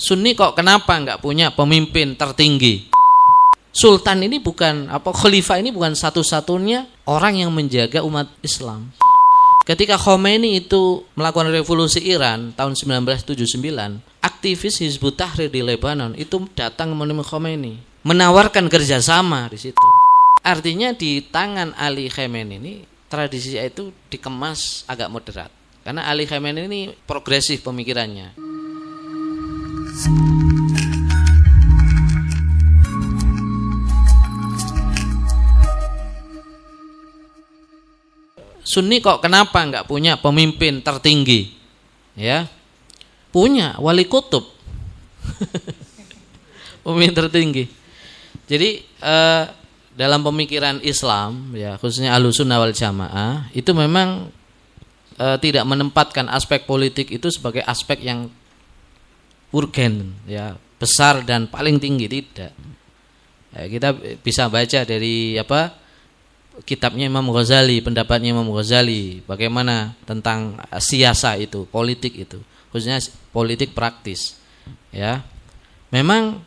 Sunni kok kenapa nggak punya pemimpin tertinggi? Sultan ini bukan apa khalifah ini bukan satu-satunya orang yang menjaga umat Islam. Ketika Khomeini itu melakukan revolusi Iran tahun 1979, aktivis Hizbut Tahrir di Lebanon itu datang menemui Khomeini, menawarkan kerjasama di situ. Artinya di tangan Ali Khamenei ini tradisi itu dikemas agak moderat. Karena Ali Khamenei ini progresif pemikirannya. Sunni kok kenapa nggak punya pemimpin tertinggi? Ya, punya wali kutub, pemimpin tertinggi. Jadi eh, dalam pemikiran Islam, ya khususnya alusun wal jamaah, itu memang eh, tidak menempatkan aspek politik itu sebagai aspek yang urgen ya besar dan paling tinggi tidak. Ya, kita bisa baca dari apa kitabnya Imam Ghazali pendapatnya Imam Ghazali bagaimana tentang siasa itu politik itu khususnya politik praktis ya. Memang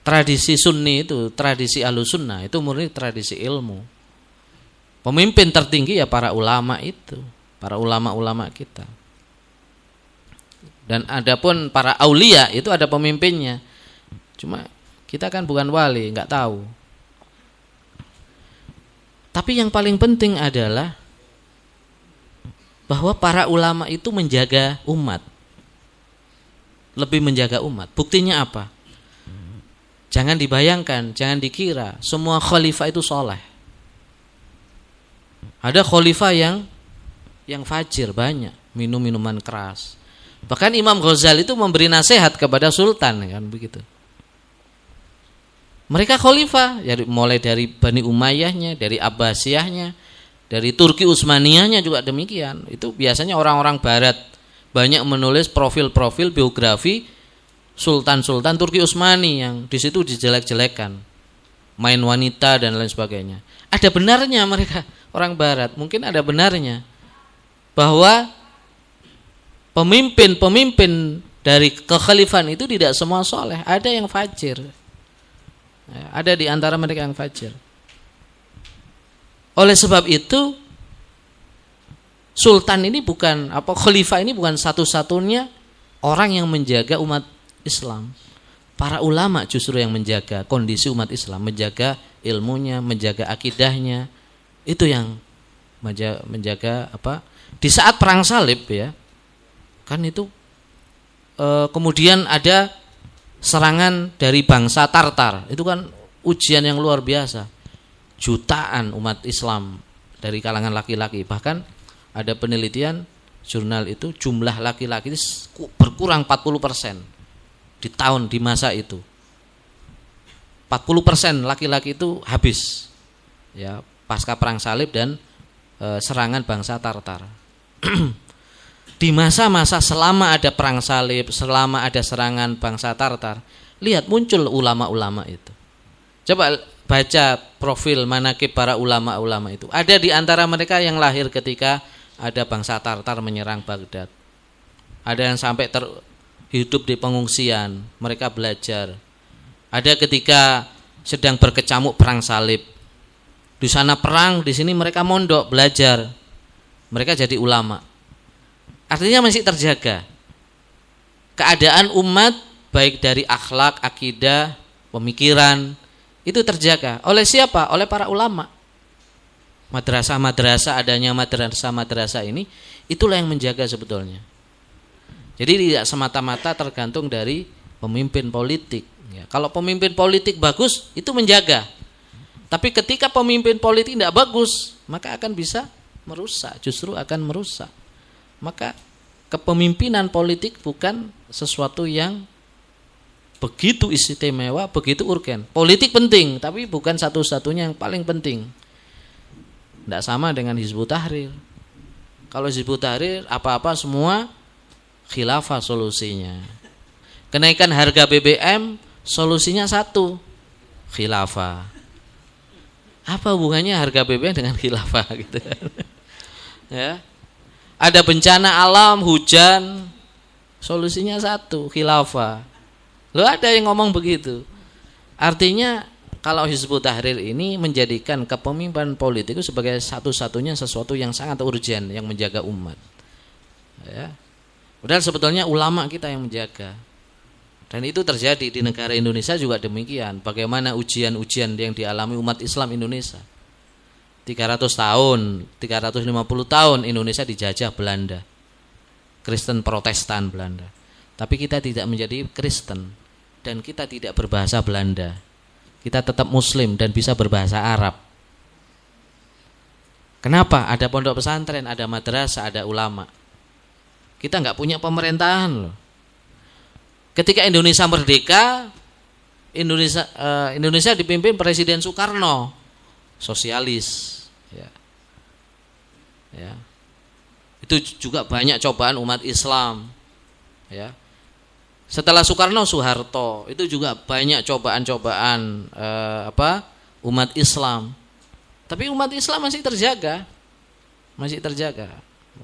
tradisi sunni itu tradisi alusunnah itu murni tradisi ilmu. Pemimpin tertinggi ya para ulama itu para ulama-ulama kita dan adapun para aulia itu ada pemimpinnya. Cuma kita kan bukan wali, nggak tahu. Tapi yang paling penting adalah bahwa para ulama itu menjaga umat. Lebih menjaga umat. Buktinya apa? Jangan dibayangkan, jangan dikira semua khalifah itu soleh. Ada khalifah yang yang fajir banyak, minum minuman keras Bahkan Imam Ghazali itu memberi nasihat kepada sultan kan begitu. Mereka khalifah, ya, mulai dari Bani Umayyahnya, dari Abbasiyahnya, dari Turki Utsmaniyahnya juga demikian. Itu biasanya orang-orang barat banyak menulis profil-profil biografi sultan-sultan Turki Utsmani yang di situ dijelek-jelekan. Main wanita dan lain sebagainya. Ada benarnya mereka orang barat, mungkin ada benarnya bahwa pemimpin-pemimpin dari kekhalifan itu tidak semua soleh, ada yang fajir. Ya, ada di antara mereka yang fajir. Oleh sebab itu, sultan ini bukan apa khalifah ini bukan satu-satunya orang yang menjaga umat Islam. Para ulama justru yang menjaga kondisi umat Islam, menjaga ilmunya, menjaga akidahnya. Itu yang menjaga, menjaga apa? Di saat perang salib ya, Kan itu e, kemudian ada serangan dari bangsa Tartar. Itu kan ujian yang luar biasa. Jutaan umat Islam dari kalangan laki-laki. Bahkan ada penelitian jurnal itu jumlah laki-laki berkurang 40% di tahun di masa itu. 40% laki-laki itu habis ya pasca perang salib dan e, serangan bangsa Tartar. di masa-masa selama ada perang salib, selama ada serangan bangsa Tartar, lihat muncul ulama-ulama itu. Coba baca profil manakib para ulama-ulama itu. Ada di antara mereka yang lahir ketika ada bangsa Tartar menyerang Baghdad. Ada yang sampai ter, hidup di pengungsian, mereka belajar. Ada ketika sedang berkecamuk perang salib. Di sana perang, di sini mereka mondok belajar. Mereka jadi ulama. Artinya masih terjaga. Keadaan umat baik dari akhlak, akidah, pemikiran itu terjaga. Oleh siapa? Oleh para ulama. Madrasah-madrasah adanya madrasah-madrasah ini itulah yang menjaga sebetulnya. Jadi tidak semata-mata tergantung dari pemimpin politik. Ya, kalau pemimpin politik bagus itu menjaga. Tapi ketika pemimpin politik tidak bagus, maka akan bisa merusak, justru akan merusak maka kepemimpinan politik bukan sesuatu yang begitu istimewa, begitu urgen. Politik penting, tapi bukan satu-satunya yang paling penting. Tidak sama dengan Hizbut Tahrir. Kalau Hizbut Tahrir apa-apa semua khilafah solusinya. Kenaikan harga BBM solusinya satu, khilafah. Apa hubungannya harga BBM dengan khilafah gitu? ya ada bencana alam, hujan, Solusinya satu, khilafah. Lo ada yang ngomong begitu. Artinya kalau Hizbut Tahrir ini menjadikan kepemimpinan politik itu sebagai satu-satunya sesuatu yang sangat urgent yang menjaga umat. Ya. Padahal sebetulnya ulama kita yang menjaga. Dan itu terjadi di negara Indonesia juga demikian. Bagaimana ujian-ujian yang dialami umat Islam Indonesia. 300 tahun, 350 tahun Indonesia dijajah Belanda. Kristen Protestan Belanda. Tapi kita tidak menjadi Kristen dan kita tidak berbahasa Belanda kita tetap muslim dan bisa berbahasa Arab. Kenapa? Ada pondok pesantren, ada madrasah, ada ulama. Kita nggak punya pemerintahan loh. Ketika Indonesia merdeka, Indonesia uh, Indonesia dipimpin Presiden Soekarno, sosialis. Ya. ya. Itu juga banyak cobaan umat Islam. Ya. Setelah Soekarno Soeharto itu juga banyak cobaan-cobaan eh, apa umat Islam. Tapi umat Islam masih terjaga, masih terjaga.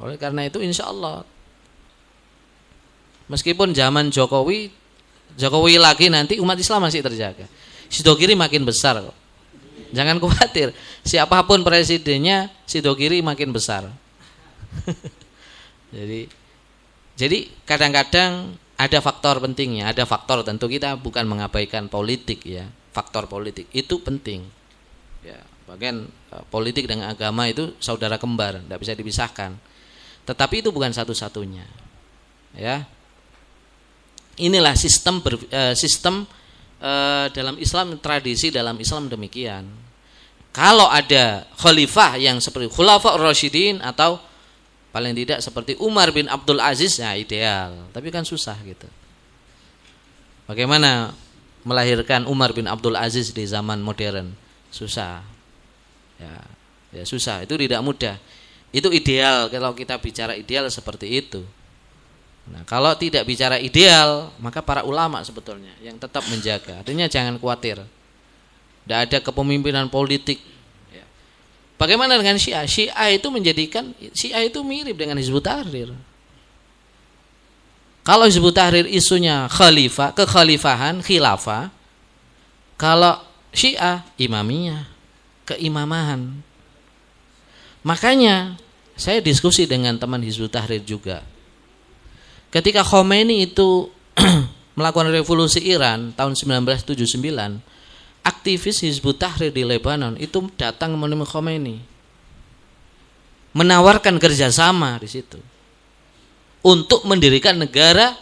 Oleh karena itu insya Allah meskipun zaman Jokowi Jokowi lagi nanti umat Islam masih terjaga. Sidogiri makin besar kok. Jangan khawatir, siapa pun presidennya Sidogiri makin besar. jadi jadi kadang-kadang ada faktor pentingnya, ada faktor tentu kita bukan mengabaikan politik ya, faktor politik itu penting. Ya, bagian uh, politik dengan agama itu saudara kembar, tidak bisa dipisahkan. Tetapi itu bukan satu-satunya. Ya. Inilah sistem ber, uh, sistem uh, dalam Islam tradisi dalam Islam demikian. Kalau ada khalifah yang seperti khulafa Rasyidin atau Paling tidak seperti Umar bin Abdul Aziz ya ideal, tapi kan susah gitu. Bagaimana melahirkan Umar bin Abdul Aziz di zaman modern? Susah. Ya, ya susah, itu tidak mudah. Itu ideal kalau kita bicara ideal seperti itu. Nah, kalau tidak bicara ideal, maka para ulama sebetulnya yang tetap menjaga. Artinya jangan khawatir. Tidak ada kepemimpinan politik Bagaimana dengan Syiah? Syiah itu menjadikan Syiah itu mirip dengan Hizbut Tahrir. Kalau Hizbut Tahrir isunya khalifah, kekhalifahan, khilafah. Kalau Syiah imamiyah, keimamahan. Makanya saya diskusi dengan teman Hizbut Tahrir juga. Ketika Khomeini itu melakukan revolusi Iran tahun 1979, aktivis Hizbut Tahrir di Lebanon itu datang menemui Khomeini menawarkan kerjasama di situ untuk mendirikan negara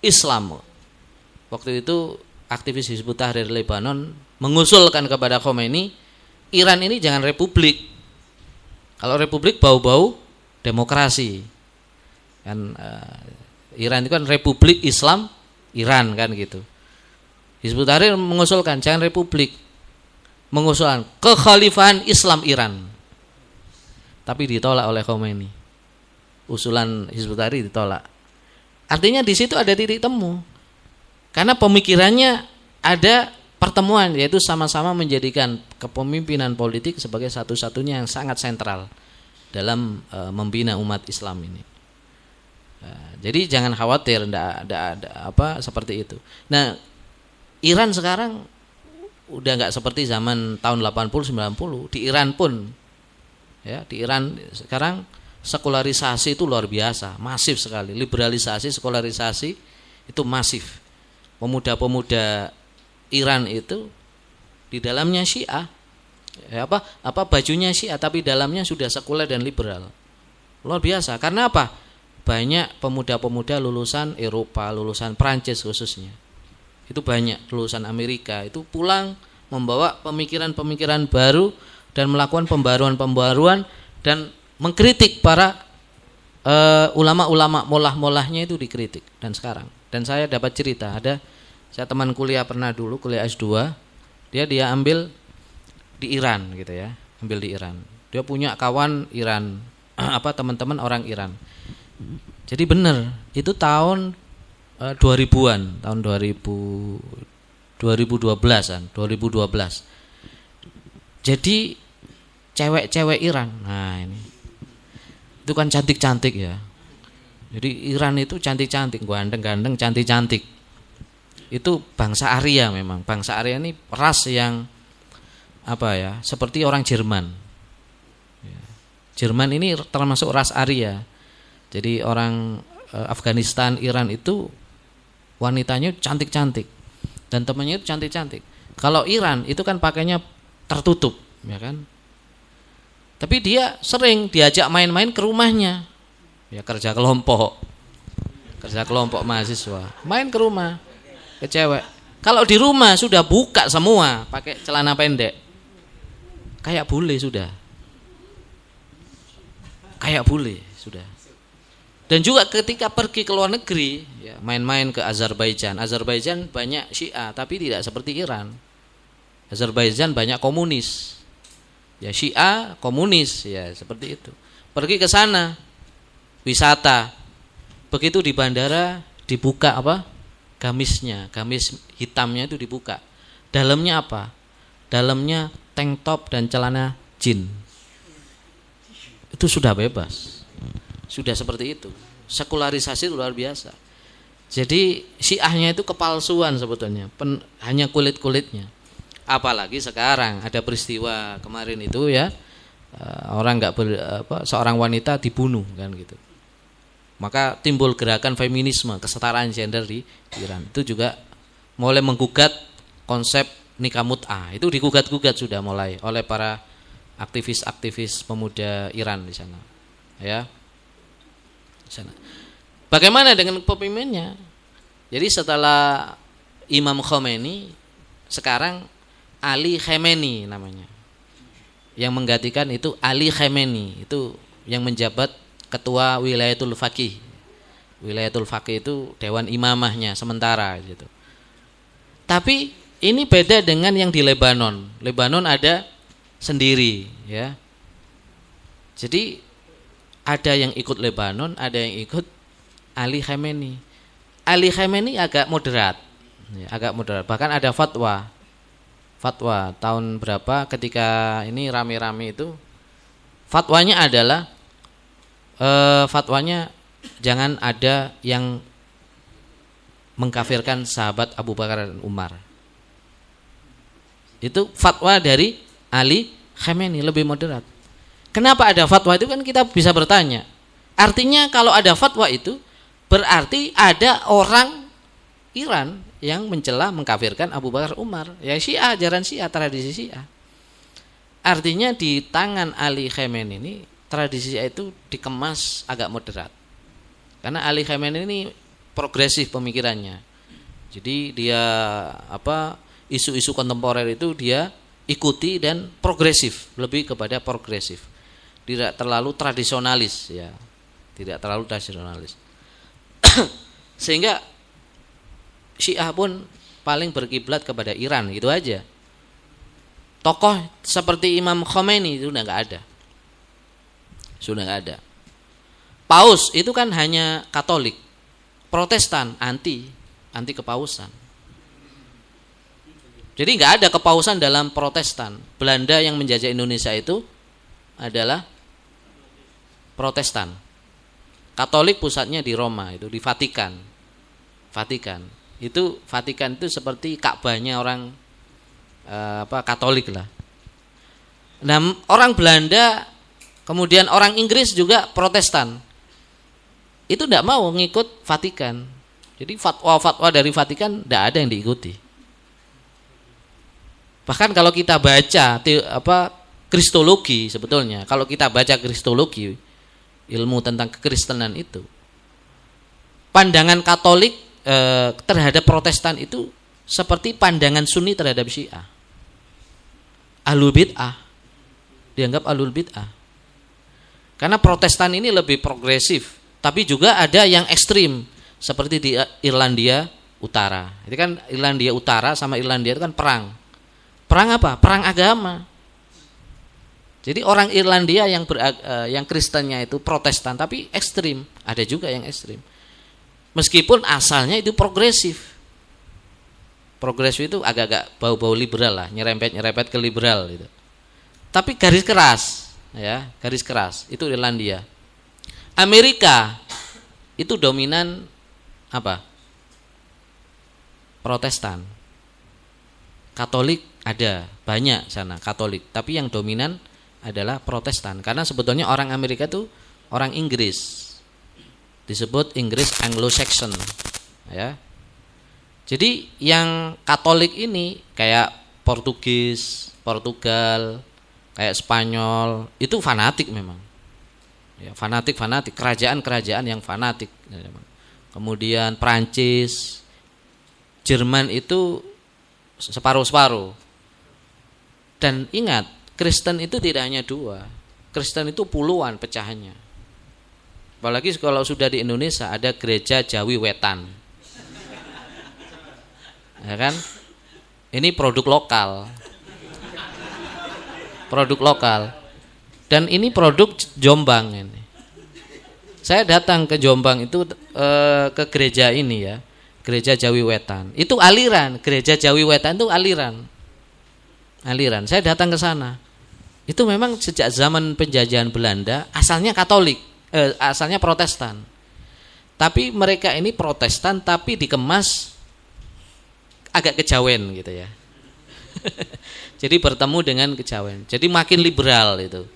Islam. Waktu itu aktivis Hizbut Tahrir Lebanon mengusulkan kepada Khomeini, Iran ini jangan republik. Kalau republik bau-bau demokrasi. Kan uh, Iran itu kan republik Islam Iran kan gitu. Hizbut Tahrir mengusulkan jangan republik, mengusulkan kekhalifahan Islam Iran. Tapi ditolak oleh Khomeini. Usulan Hizbut Tahrir ditolak. Artinya di situ ada titik temu. Karena pemikirannya ada pertemuan yaitu sama-sama menjadikan kepemimpinan politik sebagai satu-satunya yang sangat sentral dalam e, membina umat Islam ini. E, jadi jangan khawatir ndak ada apa seperti itu. Nah, Iran sekarang udah nggak seperti zaman tahun 80 90 di Iran pun ya di Iran sekarang sekularisasi itu luar biasa masif sekali. Liberalisasi sekularisasi itu masif. Pemuda-pemuda Iran itu di dalamnya Syiah. Ya apa apa bajunya Syiah tapi dalamnya sudah sekuler dan liberal. Luar biasa. Karena apa? Banyak pemuda-pemuda lulusan Eropa lulusan Prancis khususnya itu banyak lulusan Amerika. Itu pulang membawa pemikiran-pemikiran baru dan melakukan pembaruan-pembaruan dan mengkritik para uh, ulama-ulama molah-molahnya itu dikritik dan sekarang. Dan saya dapat cerita ada saya teman kuliah pernah dulu kuliah S2 dia dia ambil di Iran gitu ya ambil di Iran. Dia punya kawan Iran apa teman-teman orang Iran. Jadi benar itu tahun 2000-an, eh, tahun 2000 2012-an, 2012. Jadi cewek-cewek Iran. Nah, ini. Itu kan cantik-cantik ya. Jadi Iran itu cantik-cantik, ganteng-ganteng, cantik-cantik. Itu bangsa Arya memang. Bangsa Arya ini ras yang apa ya? Seperti orang Jerman. Ya. Jerman ini termasuk ras Arya. Jadi orang eh, Afghanistan, Iran itu wanitanya cantik-cantik dan temannya itu cantik-cantik. Kalau Iran itu kan pakainya tertutup, ya kan? Tapi dia sering diajak main-main ke rumahnya. Ya kerja kelompok. Kerja kelompok mahasiswa. Main ke rumah. Ke cewek. Kalau di rumah sudah buka semua pakai celana pendek. Kayak bule sudah. Kayak bule sudah. Dan juga ketika pergi ke luar negeri, ya, main-main ke Azerbaijan. Azerbaijan banyak Syiah, tapi tidak seperti Iran. Azerbaijan banyak komunis. Ya Syiah komunis ya seperti itu. Pergi ke sana wisata. Begitu di bandara dibuka apa? Gamisnya gamis hitamnya itu dibuka. Dalamnya apa? Dalamnya tank top dan celana jin. Itu sudah bebas sudah seperti itu. Sekularisasi luar biasa. Jadi syiahnya itu kepalsuan sebetulnya. Pen, hanya kulit kulitnya apalagi sekarang ada peristiwa kemarin itu ya eh, orang nggak seorang wanita dibunuh kan gitu. Maka timbul gerakan feminisme kesetaraan gender di Iran. Itu juga mulai menggugat konsep nikah mut'ah itu digugat-gugat sudah mulai oleh para aktivis-aktivis pemuda Iran di sana ya sana bagaimana dengan pemimpinnya jadi setelah Imam Khomeini sekarang Ali Khamenei namanya. Yang menggantikan itu Ali Khamenei, itu yang menjabat ketua Wilayatul Faqih. Wilayatul Faqih itu dewan imamahnya sementara gitu. Tapi ini beda dengan yang di Lebanon. Lebanon ada sendiri ya. Jadi ada yang ikut Lebanon, ada yang ikut Ali Khamenei. Ali Khamenei agak moderat, ya, agak moderat. Bahkan ada fatwa fatwa tahun berapa ketika ini rame-rame itu fatwanya adalah e, fatwanya jangan ada yang mengkafirkan sahabat Abu Bakar dan Umar. Itu fatwa dari Ali Khamenei lebih moderat. Kenapa ada fatwa itu kan kita bisa bertanya. Artinya kalau ada fatwa itu berarti ada orang Iran yang mencela mengkafirkan Abu Bakar Umar. Ya Syiah, ajaran Syiah, tradisi Syiah. Artinya di tangan Ali Khamenei ini tradisi Syiah itu dikemas agak moderat. Karena Ali Khamenei ini progresif pemikirannya. Jadi dia apa isu-isu kontemporer itu dia ikuti dan progresif, lebih kepada progresif. Tidak terlalu tradisionalis ya. Tidak terlalu tradisionalis. Sehingga Syiah pun paling berkiblat kepada Iran gitu aja. Tokoh seperti Imam Khomeini itu udah nggak ada. Sudah nggak ada. Paus itu kan hanya Katolik, Protestan, anti, anti kepausan. Jadi nggak ada kepausan dalam Protestan. Belanda yang menjajah Indonesia itu adalah Protestan. Katolik pusatnya di Roma itu di Vatikan. Vatikan itu Vatikan itu seperti Ka'bahnya orang eh, apa Katolik lah. Nah, orang Belanda kemudian orang Inggris juga Protestan. Itu tidak mau ngikut Vatikan. Jadi fatwa-fatwa dari Vatikan tidak ada yang diikuti. Bahkan kalau kita baca apa kristologi sebetulnya, kalau kita baca kristologi ilmu tentang kekristenan itu, pandangan Katolik eh, terhadap Protestan itu seperti pandangan Sunni terhadap Syiah. Alul bid'ah dianggap alul bid'ah. Karena Protestan ini lebih progresif, tapi juga ada yang ekstrim seperti di Irlandia Utara. Itu kan Irlandia Utara sama Irlandia itu kan perang. Perang apa? Perang agama. Jadi orang Irlandia yang ber, uh, yang Kristennya itu Protestan tapi ekstrim, ada juga yang ekstrim. Meskipun asalnya itu progresif. Progresif itu agak-agak bau-bau liberal lah, nyerempet-nyerempet ke liberal gitu. Tapi garis keras, ya, garis keras itu Irlandia. Amerika itu dominan apa? Protestan. Katolik ada banyak sana Katolik, tapi yang dominan adalah Protestan karena sebetulnya orang Amerika itu orang Inggris. Disebut Inggris Anglo-Saxon, ya. Jadi yang Katolik ini kayak Portugis, Portugal, kayak Spanyol, itu fanatik memang. Ya, fanatik fanatik, kerajaan-kerajaan yang fanatik. Kemudian Prancis, Jerman itu separuh-separuh. Dan ingat, Kristen itu tidak hanya dua. Kristen itu puluhan pecahannya. Apalagi kalau sudah di Indonesia ada gereja Jawi Wetan. Ya kan? Ini produk lokal. Produk lokal. Dan ini produk Jombang ini. Saya datang ke Jombang itu e, ke gereja ini ya, gereja Jawi Wetan. Itu aliran, gereja Jawi Wetan itu aliran aliran. Saya datang ke sana. Itu memang sejak zaman penjajahan Belanda asalnya Katolik, eh, asalnya Protestan. Tapi mereka ini Protestan tapi dikemas agak kejawen gitu ya. Jadi bertemu dengan kejawen. Jadi makin liberal itu.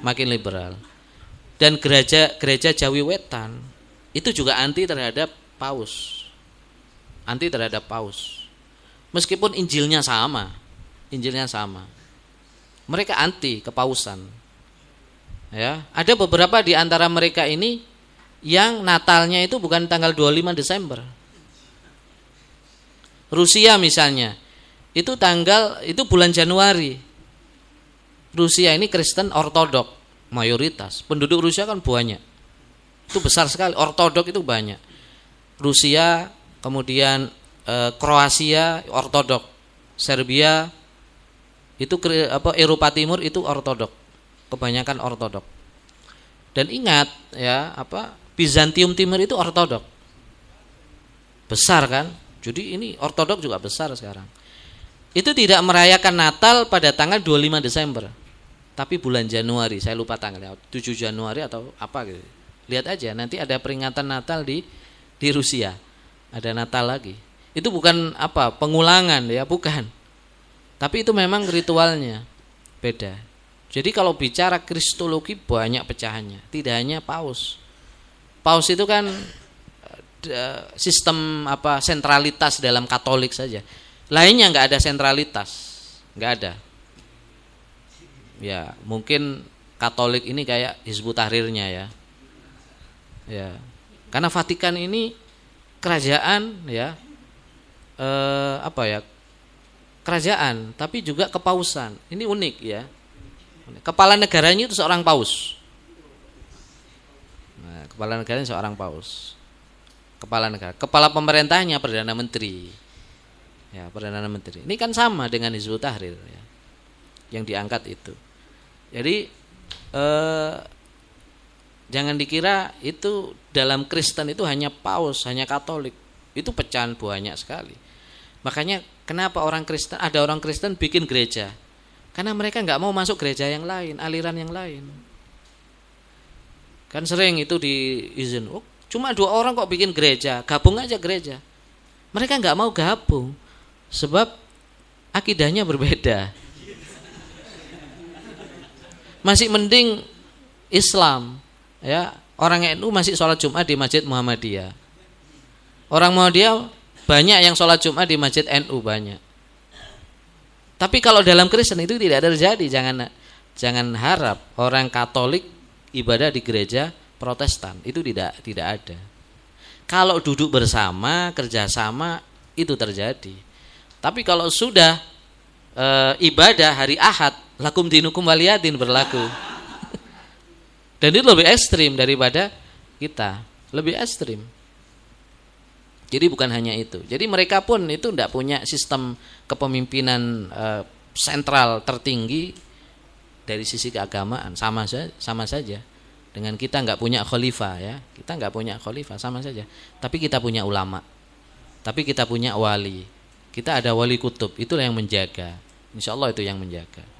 Makin liberal. Dan gereja gereja Jawi Wetan itu juga anti terhadap paus. Anti terhadap paus. Meskipun Injilnya sama. Injilnya sama. Mereka anti kepausan. Ya, ada beberapa di antara mereka ini yang Natalnya itu bukan tanggal 25 Desember. Rusia misalnya, itu tanggal itu bulan Januari. Rusia ini Kristen Ortodok mayoritas. Penduduk Rusia kan banyak. Itu besar sekali. Ortodok itu banyak. Rusia, kemudian e, Kroasia Ortodok, Serbia itu apa Eropa Timur itu ortodok. Kebanyakan ortodok. Dan ingat ya apa Bizantium Timur itu ortodok. Besar kan? Jadi ini ortodok juga besar sekarang. Itu tidak merayakan Natal pada tanggal 25 Desember. Tapi bulan Januari saya lupa tanggalnya 7 Januari atau apa gitu. Lihat aja nanti ada peringatan Natal di di Rusia. Ada Natal lagi. Itu bukan apa pengulangan ya bukan tapi itu memang ritualnya beda. Jadi kalau bicara kristologi banyak pecahannya, tidak hanya paus. Paus itu kan eh, sistem apa sentralitas dalam Katolik saja. Lainnya nggak ada sentralitas, nggak ada. Ya mungkin Katolik ini kayak Hizbut Tahrirnya ya. Ya, karena Vatikan ini kerajaan ya eh, apa ya kerajaan, tapi juga kepausan. Ini unik ya. Kepala negaranya itu seorang paus. Nah, kepala negaranya seorang paus. Kepala negara, kepala pemerintahnya perdana menteri. Ya, perdana menteri. Ini kan sama dengan Hizbut Tahrir ya. Yang diangkat itu. Jadi eh, jangan dikira itu dalam Kristen itu hanya paus, hanya Katolik. Itu pecahan banyak sekali. Makanya kenapa orang Kristen ada orang Kristen bikin gereja? Karena mereka nggak mau masuk gereja yang lain, aliran yang lain. Kan sering itu diizin. Oh, cuma dua orang kok bikin gereja, gabung aja gereja. Mereka nggak mau gabung sebab akidahnya berbeda. Masih mending Islam, ya orang NU masih sholat Jumat di Masjid Muhammadiyah. Orang Muhammadiyah banyak yang sholat Jumat di masjid NU banyak. Tapi kalau dalam Kristen itu tidak terjadi. Jangan jangan harap orang Katolik ibadah di gereja Protestan itu tidak tidak ada. Kalau duduk bersama, kerjasama itu terjadi. Tapi kalau sudah e, ibadah hari Ahad, lakum dinukum waliyadin berlaku. Dan itu lebih ekstrim daripada kita, lebih ekstrim. Jadi bukan hanya itu. Jadi mereka pun itu tidak punya sistem kepemimpinan e, sentral tertinggi dari sisi keagamaan. Sama saja sama saja. Dengan kita nggak punya khalifah ya. Kita nggak punya khalifah sama saja. Tapi kita punya ulama. Tapi kita punya wali. Kita ada wali kutub. Itulah yang menjaga. Insya Allah itu yang menjaga